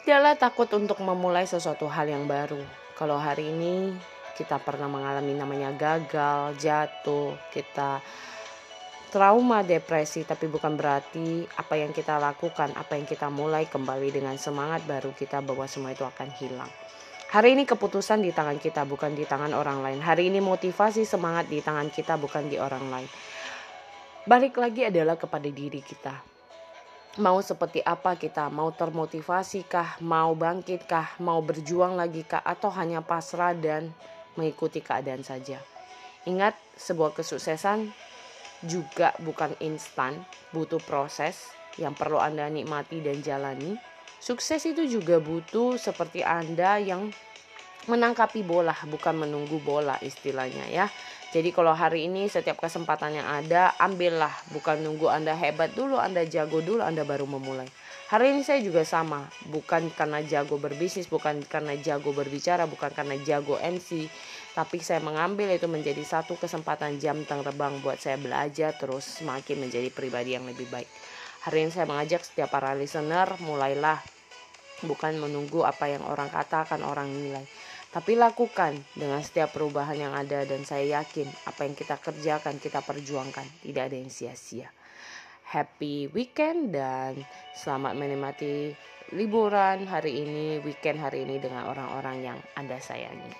Tidaklah takut untuk memulai sesuatu hal yang baru. Kalau hari ini kita pernah mengalami namanya gagal, jatuh, kita trauma, depresi, tapi bukan berarti apa yang kita lakukan, apa yang kita mulai kembali dengan semangat baru kita bahwa semua itu akan hilang. Hari ini keputusan di tangan kita, bukan di tangan orang lain. Hari ini motivasi semangat di tangan kita, bukan di orang lain. Balik lagi adalah kepada diri kita. Mau seperti apa kita? Mau termotivasi kah? Mau bangkit kah? Mau berjuang lagi kah? Atau hanya pasrah dan mengikuti keadaan saja? Ingat, sebuah kesuksesan juga bukan instan, butuh proses yang perlu Anda nikmati dan jalani Sukses itu juga butuh seperti Anda yang menangkapi bola, bukan menunggu bola istilahnya ya. Jadi kalau hari ini setiap kesempatan yang ada, ambillah, bukan nunggu Anda hebat dulu, Anda jago dulu, Anda baru memulai. Hari ini saya juga sama, bukan karena jago berbisnis, bukan karena jago berbicara, bukan karena jago MC, tapi saya mengambil itu menjadi satu kesempatan jam terbang buat saya belajar terus semakin menjadi pribadi yang lebih baik. Hari ini saya mengajak setiap para listener mulailah bukan menunggu apa yang orang katakan, orang nilai. Tapi lakukan dengan setiap perubahan yang ada dan saya yakin apa yang kita kerjakan, kita perjuangkan, tidak ada yang sia-sia. Happy weekend dan selamat menikmati liburan hari ini, weekend hari ini dengan orang-orang yang Anda sayangi.